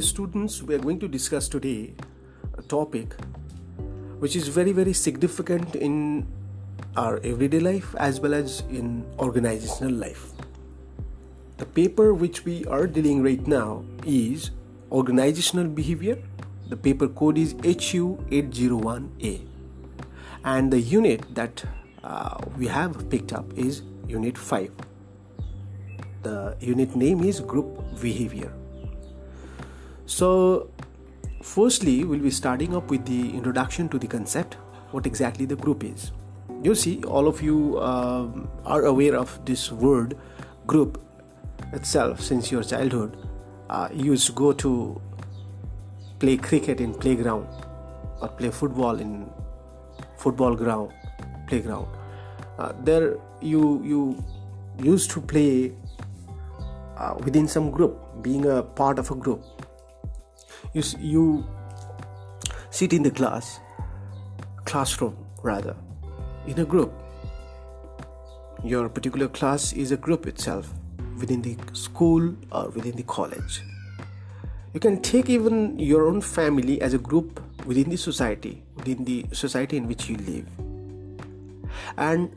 Dear students, we are going to discuss today a topic which is very, very significant in our everyday life as well as in organizational life. The paper which we are dealing right now is Organizational Behavior. The paper code is HU801A. And the unit that uh, we have picked up is Unit 5. The unit name is Group Behavior. So, firstly, we'll be starting up with the introduction to the concept, what exactly the group is. You see, all of you uh, are aware of this word group itself since your childhood. Uh, you used to go to play cricket in playground or play football in football ground playground. Uh, there you you used to play uh, within some group, being a part of a group you you sit in the class classroom rather in a group. Your particular class is a group itself within the school or within the college. You can take even your own family as a group within the society within the society in which you live. And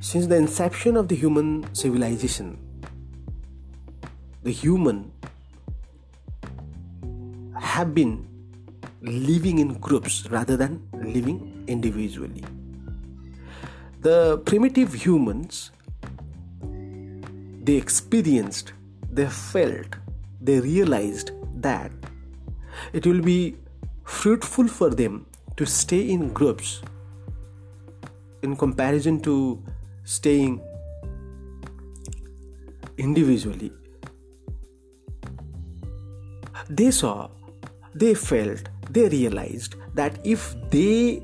since the inception of the human civilization the human have been living in groups rather than living individually. The primitive humans, they experienced, they felt, they realized that it will be fruitful for them to stay in groups in comparison to staying individually. They saw they felt, they realized that if they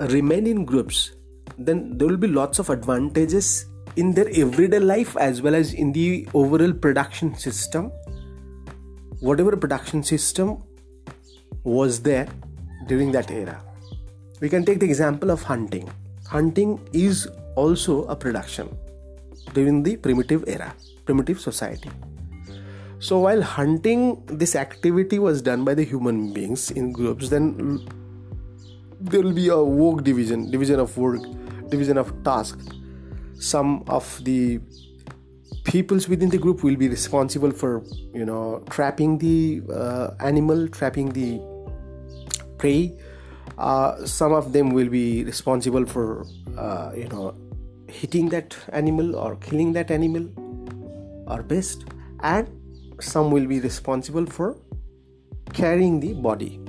remain in groups, then there will be lots of advantages in their everyday life as well as in the overall production system. Whatever production system was there during that era. We can take the example of hunting. Hunting is also a production during the primitive era, primitive society. So while hunting, this activity was done by the human beings in groups, then there will be a work division, division of work, division of task. Some of the peoples within the group will be responsible for, you know, trapping the uh, animal, trapping the prey. Uh, some of them will be responsible for, uh, you know, hitting that animal or killing that animal or best and some will be responsible for carrying the body.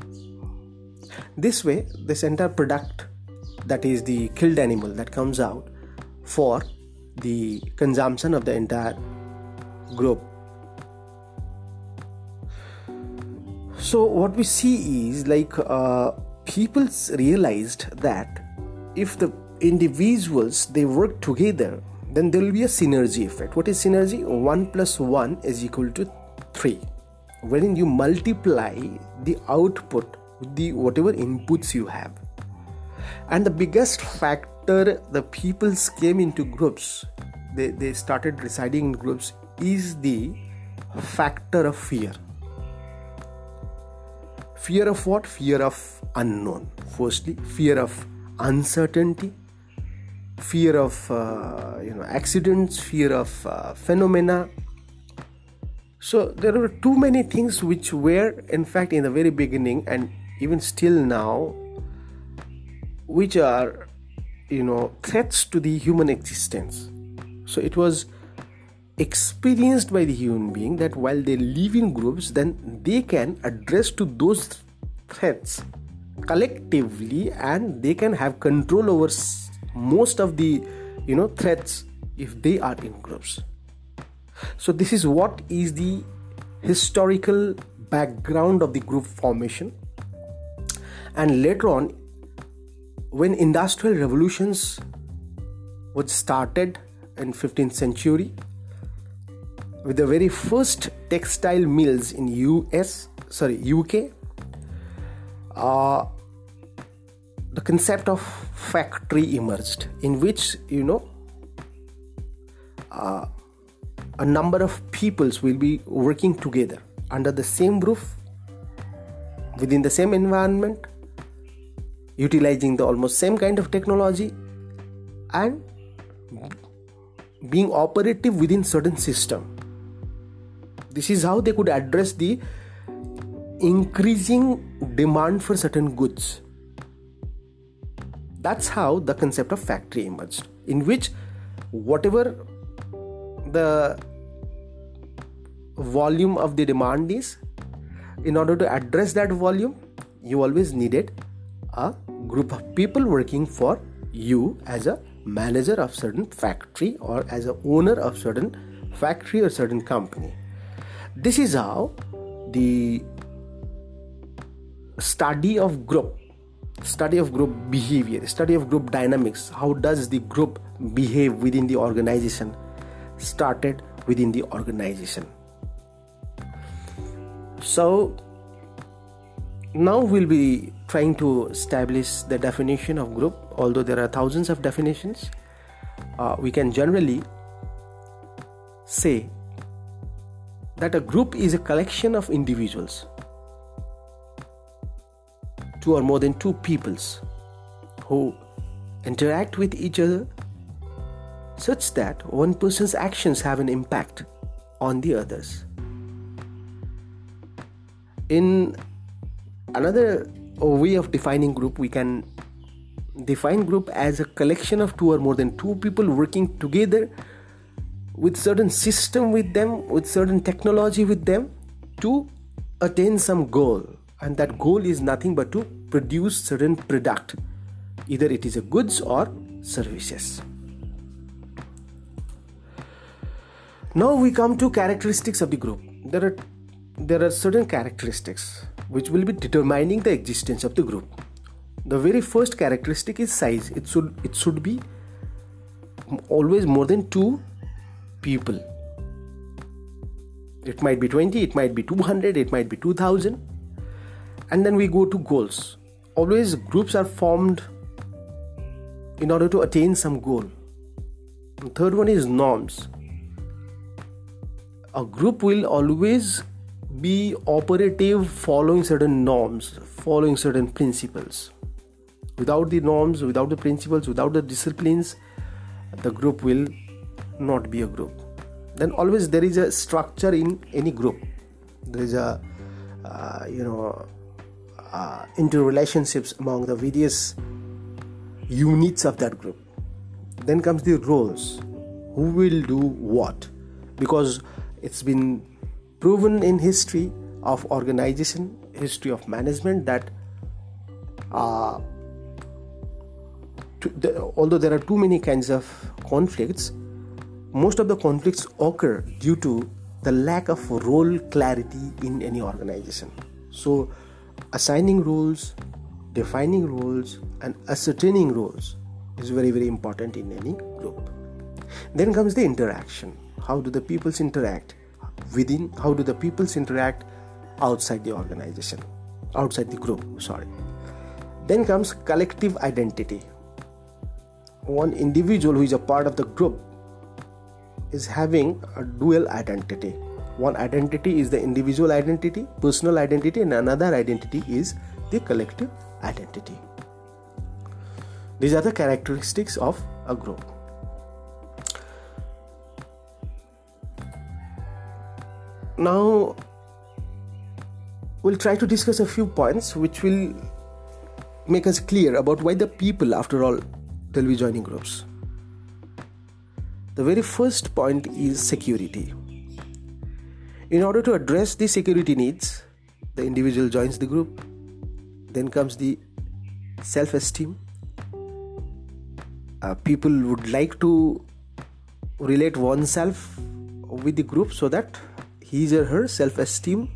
This way, this entire product that is the killed animal that comes out for the consumption of the entire group. So, what we see is like uh, people realized that if the individuals they work together then there will be a synergy effect what is synergy 1 plus 1 is equal to 3 wherein you multiply the output with the whatever inputs you have. And the biggest factor the peoples came into groups they, they started residing in groups is the factor of fear. Fear of what? Fear of unknown. Firstly fear of uncertainty. Fear of uh, you know accidents. Fear of uh, phenomena so there were too many things which were in fact in the very beginning and even still now which are you know threats to the human existence. So it was experienced by the human being that while they live in groups then they can address to those threats collectively and they can have control over most of the you know threats if they are in groups so this is what is the historical background of the group formation. And later on when industrial revolutions was started in 15th century with the very first textile mills in US sorry UK uh, the concept of factory emerged in which you know uh, a number of peoples will be working together under the same roof within the same environment utilizing the almost same kind of technology and being operative within certain system. This is how they could address the increasing demand for certain goods. That's how the concept of factory emerged in which whatever the volume of the demand is in order to address that volume you always needed a group of people working for you as a manager of certain factory or as a owner of certain factory or certain company. This is how the study of group study of group behavior study of group dynamics how does the group behave within the organization started within the organization so now we'll be trying to establish the definition of group although there are thousands of definitions uh, we can generally say that a group is a collection of individuals two or more than two peoples who interact with each other such that one person's actions have an impact on the others. In another way of defining group, we can define group as a collection of two or more than two people working together with certain system with them, with certain technology with them to attain some goal. And that goal is nothing but to produce certain product. Either it is a goods or services. Now we come to characteristics of the group. There are there are certain characteristics which will be determining the existence of the group. The very first characteristic is size. It should it should be always more than two people. It might be 20 it might be 200 it might be 2000 and then we go to goals. Always groups are formed in order to attain some goal. The third one is norms. A group will always be operative following certain norms following certain principles. Without the norms without the principles without the disciplines the group will not be a group. Then always there is a structure in any group. There is a uh, you know uh, interrelationships among the various units of that group. Then comes the roles. Who will do what? Because it's been proven in history of organization history of management that uh, the, although there are too many kinds of conflicts most of the conflicts occur due to the lack of role clarity in any organization so assigning roles, defining roles, and ascertaining roles is very, very important in any group. Then comes the interaction. How do the peoples interact within? How do the peoples interact outside the organization, outside the group? Sorry. Then comes collective identity. One individual who is a part of the group is having a dual identity one identity is the individual identity personal identity and another identity is the collective identity these are the characteristics of a group now we'll try to discuss a few points which will make us clear about why the people after all will be joining groups the very first point is security in order to address the security needs, the individual joins the group. Then comes the self esteem. Uh, people would like to relate oneself with the group so that his or her self esteem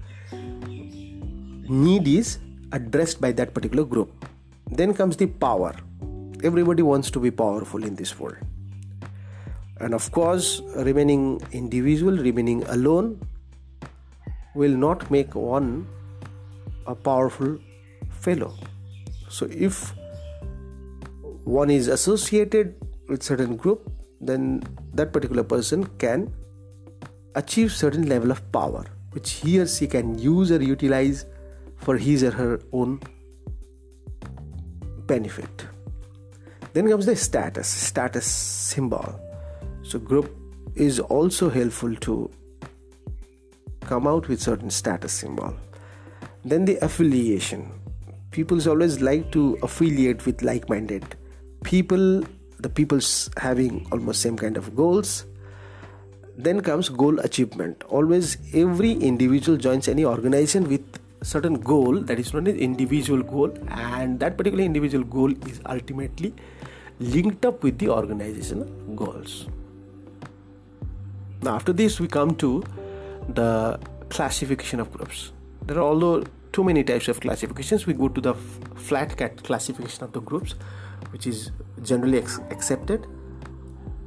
need is addressed by that particular group. Then comes the power. Everybody wants to be powerful in this world. And of course, remaining individual, remaining alone, will not make one a powerful fellow. So if one is associated with certain group, then that particular person can achieve certain level of power which he or she can use or utilize for his or her own benefit. Then comes the status, status symbol. So, group is also helpful to come out with certain status symbol. Then the affiliation. People always like to affiliate with like-minded people. The people's having almost same kind of goals. Then comes goal achievement. Always every individual joins any organization with certain goal that is known as individual goal and that particular individual goal is ultimately linked up with the organizational goals. Now after this we come to the classification of groups. There are although too many types of classifications we go to the flat cat classification of the groups which is generally ex- accepted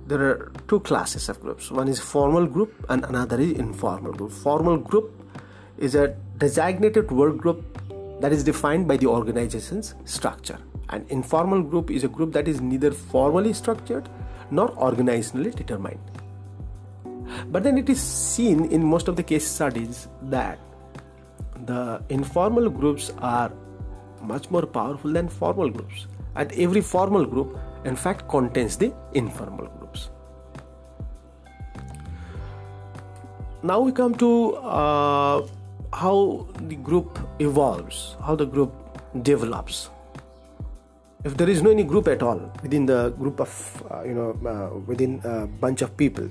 there are two classes of groups one is formal group and another is informal group formal group is a designated work group that is defined by the organization's structure. An informal group is a group that is neither formally structured nor organizationally determined. But then it is seen in most of the case studies that the informal groups are much more powerful than formal groups. And every formal group, in fact, contains the informal groups. Now we come to uh, how the group evolves, how the group develops. If there is no any group at all within the group of uh, you know uh, within a bunch of people,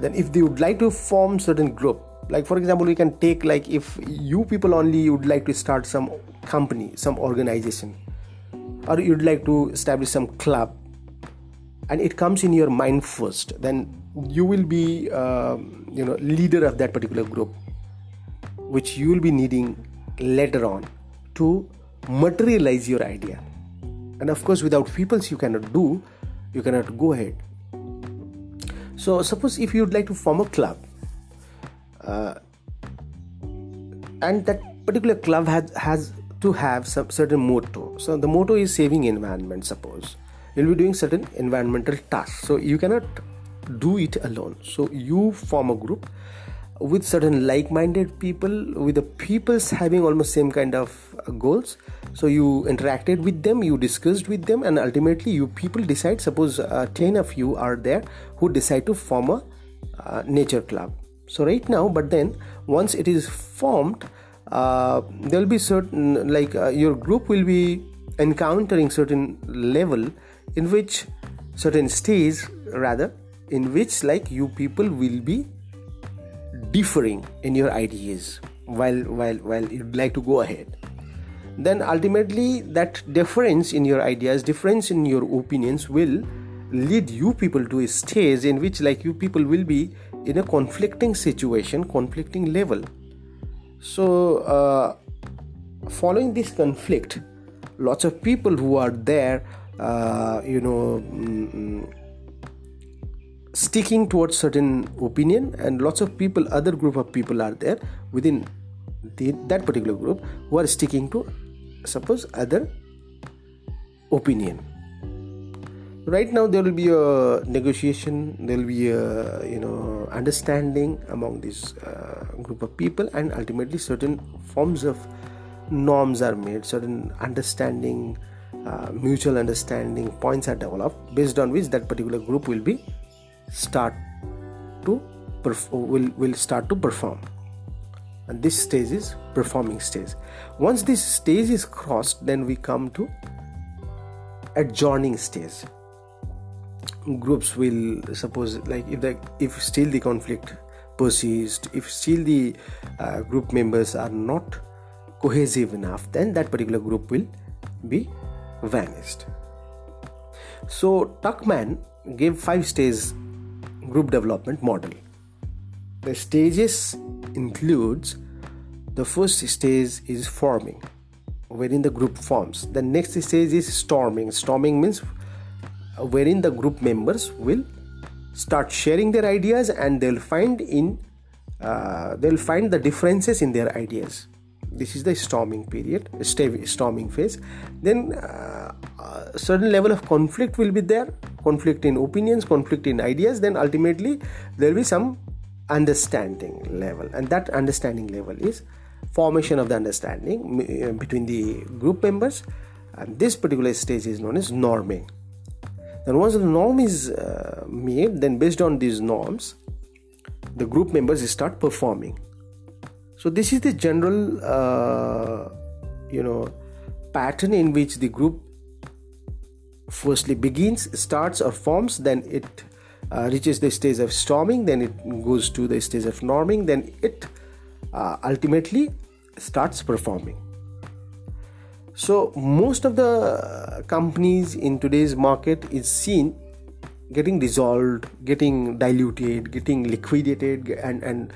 then if they would like to form certain group, like for example, we can take like if you people only would like to start some company, some organization, or you'd like to establish some club, and it comes in your mind first, then you will be uh, you know leader of that particular group which you will be needing later on to materialize your idea. And of course, without peoples, you cannot do, you cannot go ahead. So, suppose if you'd like to form a club, uh, and that particular club has has to have some certain motto. So, the motto is saving environment. Suppose you'll be doing certain environmental tasks, so you cannot do it alone. So, you form a group with certain like-minded people with the peoples having almost same kind of uh, goals. So you interacted with them you discussed with them and ultimately you people decide suppose uh, 10 of you are there who decide to form a uh, nature club. So right now but then once it is formed uh, there will be certain like uh, your group will be encountering certain level in which certain stage rather in which like you people will be differing in your ideas while while while you'd like to go ahead. Then ultimately that difference in your ideas difference in your opinions will lead you people to a stage in which like you people will be in a conflicting situation conflicting level. So uh, following this conflict lots of people who are there uh, you know mm, sticking towards certain opinion and lots of people other group of people are there within the, that particular group who are sticking to suppose other opinion. Right now there will be a negotiation there will be a you know understanding among this uh, group of people and ultimately certain forms of norms are made certain understanding uh, mutual understanding points are developed based on which that particular group will be start to perf- will will start to perform. And this stage is performing stage. Once this stage is crossed then we come to adjourning stage. Groups will suppose like if the if still the conflict persists if still the uh, group members are not cohesive enough then that particular group will be vanished so tuckman gave five stages group development model. The stages includes the first stage is forming, wherein the group forms. The next stage is storming. Storming means wherein the group members will start sharing their ideas and they'll find in uh, they'll find the differences in their ideas this is the storming period storming phase. Then uh, a certain level of conflict will be there. Conflict in opinions conflict in ideas. Then ultimately there will be some understanding level. And that understanding level is formation of the understanding uh, between the group members. And this particular stage is known as norming. Then once the norm is uh, made then based on these norms the group members start performing so this is the general uh, you know pattern in which the group firstly begins starts or forms then it uh, reaches the stage of storming then it goes to the stage of norming then it uh, ultimately starts performing. So most of the companies in today's market is seen getting dissolved getting diluted getting liquidated and and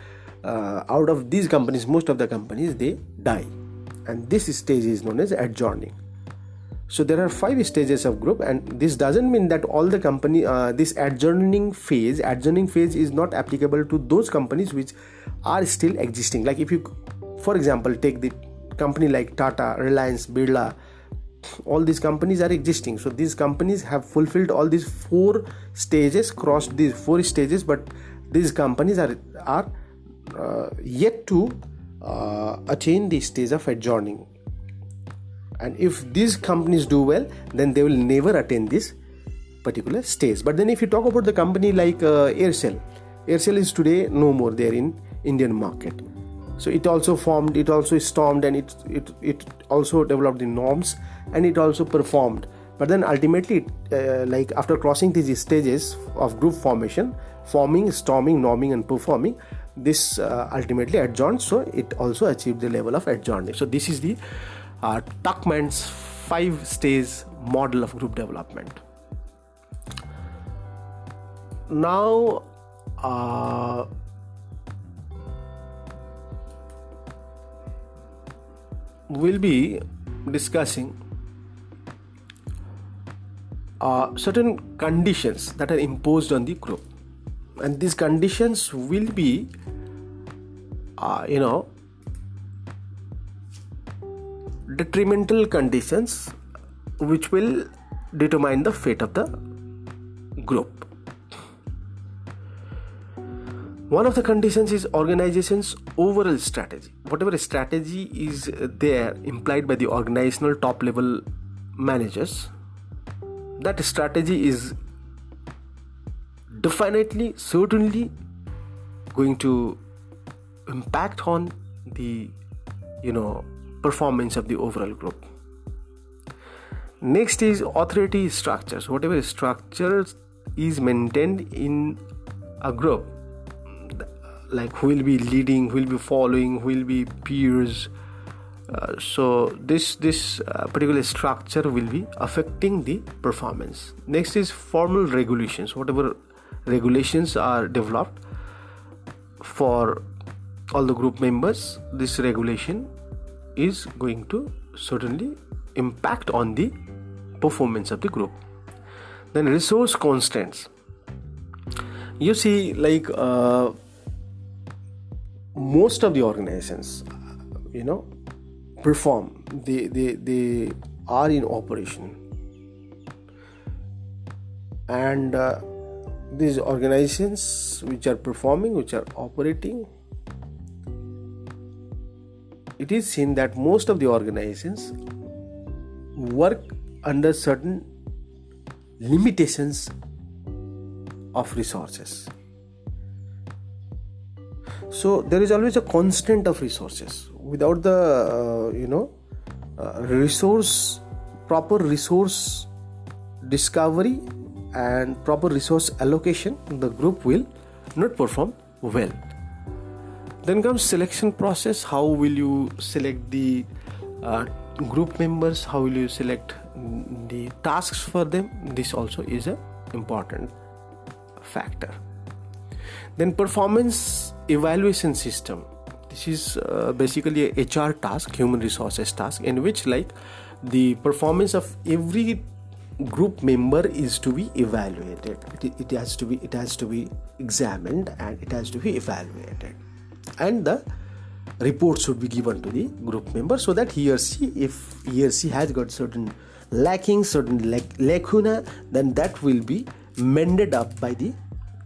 uh, out of these companies most of the companies they die. And this stage is known as adjourning. So there are five stages of group and this doesn't mean that all the company uh, this adjourning phase adjourning phase is not applicable to those companies which are still existing. Like if you for example take the company like tata reliance birla all these companies are existing. So these companies have fulfilled all these four stages crossed these four stages but these companies are are yet to uh, attain the stage of adjourning. And if these companies do well then they will never attain this particular stage. But then if you talk about the company like uh, aircel aircel is today no more there in indian market. So it also formed it also stormed and it it, it also developed the norms and it also performed. But then ultimately uh, like after crossing these stages of group formation forming storming norming and performing this uh, ultimately adjourned so it also achieved the level of adjourning so this is the uh, tuckman's five stage model of group development. Now uh, we'll be discussing uh, certain conditions that are imposed on the group and these conditions will be uh, you know detrimental conditions which will determine the fate of the group. One of the conditions is organization's overall strategy. Whatever strategy is there implied by the organizational top level managers that strategy is definitely certainly going to impact on the you know performance of the overall group. Next is authority structures. Whatever structures is maintained in a group like who will be leading who will be following who will be peers uh, so this this uh, particular structure will be affecting the performance. Next is formal regulations. Whatever regulations are developed for all the group members. This regulation is going to certainly impact on the performance of the group. Then resource constraints. You see like uh, most of the organizations you know perform. They they, they are in operation. And uh, these organizations which are performing which are operating it is seen that most of the organizations work under certain limitations of resources. So there is always a constant of resources. Without the uh, you know uh, resource proper resource discovery and proper resource allocation the group will not perform well. Then comes selection process. How will you select the uh, group members? How will you select the tasks for them? This also is a important factor. Then performance evaluation system. This is uh, basically a hr task human resources task in which like the performance of every group member is to be evaluated. It, it has to be it has to be examined and it has to be evaluated. And the report should be given to the group member so that he or she if he or she has got certain lacking certain lacuna then that will be mended up by the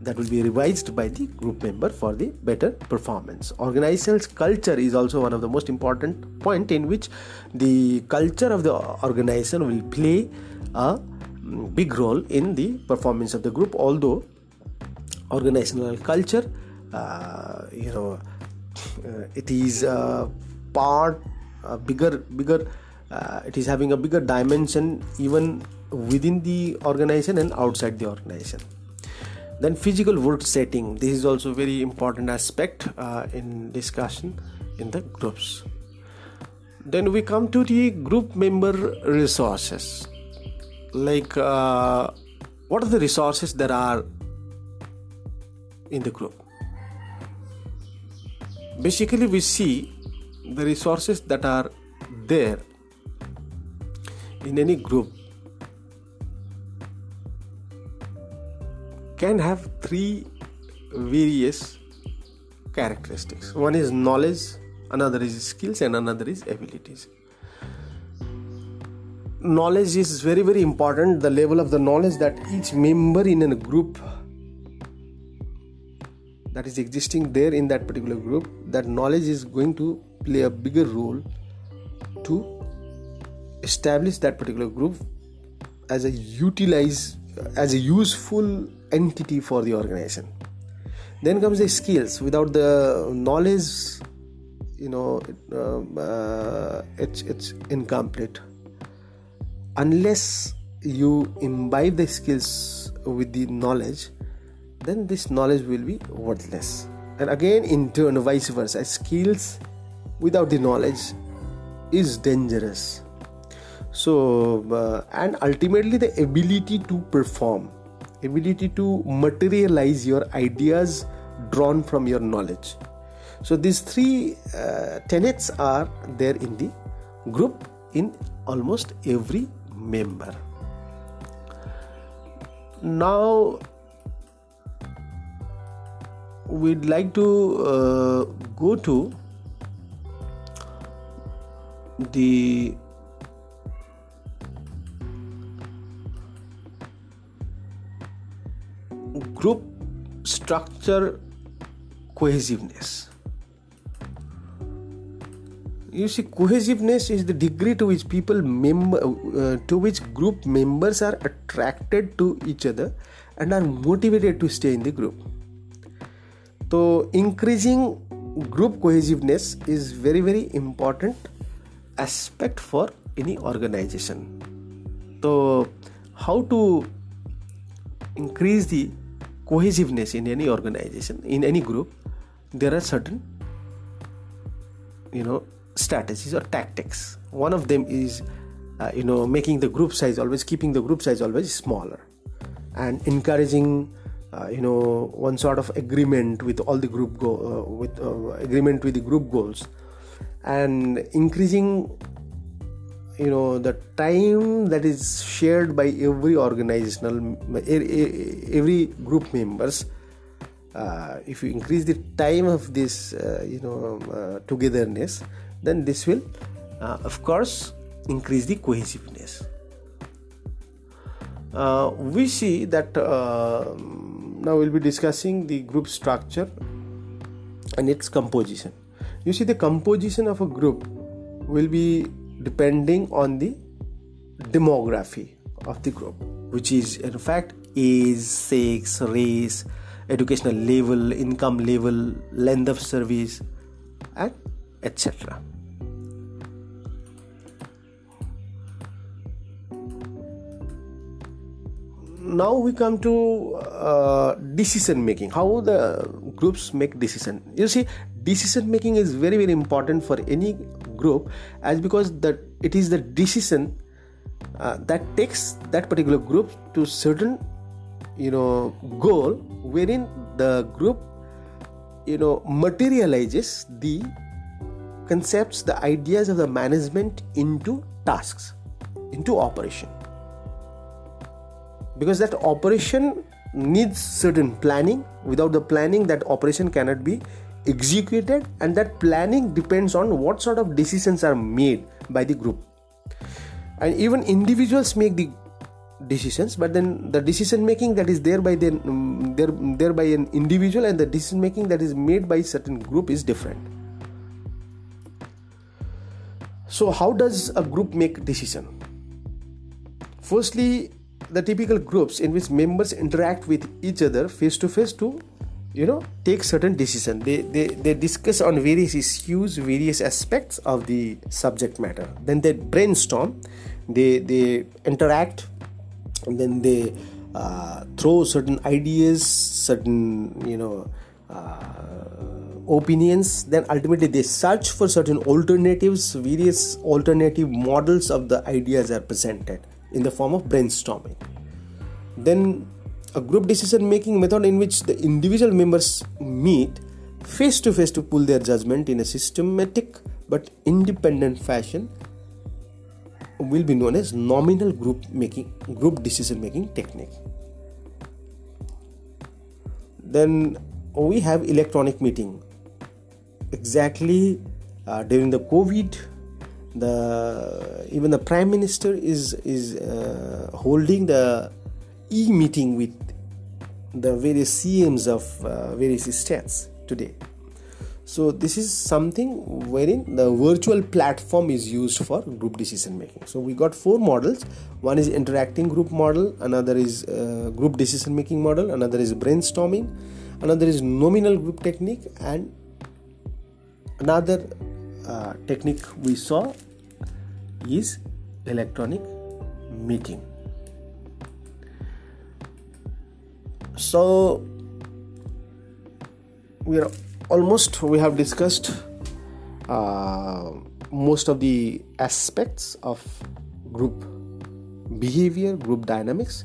that will be revised by the group member for the better performance. Organizational culture is also one of the most important point in which the culture of the organization will play a mm, big role in the performance of the group. Although organizational culture uh, you know uh, it is a part bigger bigger uh, it is having a bigger dimension even within the organization and outside the organization then physical work setting. This is also very important aspect uh, in discussion in the groups. Then we come to the group member resources. Like uh, what are the resources that are in the group? Basically we see the resources that are there in any group can have three various characteristics. One is knowledge another is skills and another is abilities. Knowledge is very very important. The level of the knowledge that each member in a group that is existing there in that particular group that knowledge is going to play a bigger role to establish that particular group as a utilize as a useful entity for the organization. Then comes the skills. Without the knowledge you know uh, uh, it's it's incomplete. Unless you imbibe the skills with the knowledge then this knowledge will be worthless. And again in turn vice versa. Skills without the knowledge is dangerous. So uh, and ultimately the ability to perform ability to materialize your ideas drawn from your knowledge. So these three uh, tenets are there in the group in almost every member. Now we'd like to uh, go to the group structure cohesiveness. You see cohesiveness is the degree to which people member uh, to which group members are attracted to each other and are motivated to stay in the group. So increasing group cohesiveness is very very important aspect for any organization. So how to increase the cohesiveness in any organization in any group there are certain you know strategies or tactics. One of them is uh, you know making the group size always keeping the group size always smaller and encouraging uh, you know one sort of agreement with all the group go uh, with uh, agreement with the group goals and increasing you know the time that is shared by every organizational every group members uh, if you increase the time of this uh, you know uh, togetherness then this will uh, of course increase the cohesiveness. Uh, we see that uh, now we'll be discussing the group structure and its composition. You see the composition of a group will be depending on the demography of the group which is in fact age sex race educational level income level length of service and etc now we come to uh, decision making how the groups make decision. You see decision making is very very important for any group as because that it is the decision uh, that takes that particular group to certain you know goal wherein the group you know materializes the concepts the ideas of the management into tasks into operation. Because that operation needs certain planning. Without the planning that operation cannot be executed and that planning depends on what sort of decisions are made by the group. And even individuals make the decisions but then the decision making that is there by the um, there, there by an individual and the decision making that is made by certain group is different. So how does a group make decision? Firstly the typical groups in which members interact with each other face to face to you know take certain decision. They, they they discuss on various issues various aspects of the subject matter. Then they brainstorm they they interact and then they uh, throw certain ideas certain you know uh, opinions. Then ultimately they search for certain alternatives various alternative models of the ideas are presented in the form of brainstorming. Then a group decision making method in which the individual members meet face to face to pull their judgment in a systematic but independent fashion will be known as nominal group making group decision making technique. Then we have electronic meeting. Exactly uh, during the covid the even the prime minister is is uh, holding the e-meeting with the various CMs of uh, various states today. So this is something wherein the virtual platform is used for group decision making. So we got four models. One is interacting group model, another is uh, group decision making model, another is brainstorming, another is nominal group technique, and another uh, technique we saw is electronic meeting. So we are almost we have discussed uh, most of the aspects of group behavior group dynamics.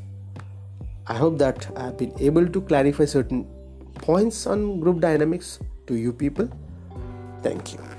I hope that i have been able to clarify certain points on group dynamics to you people. Thank you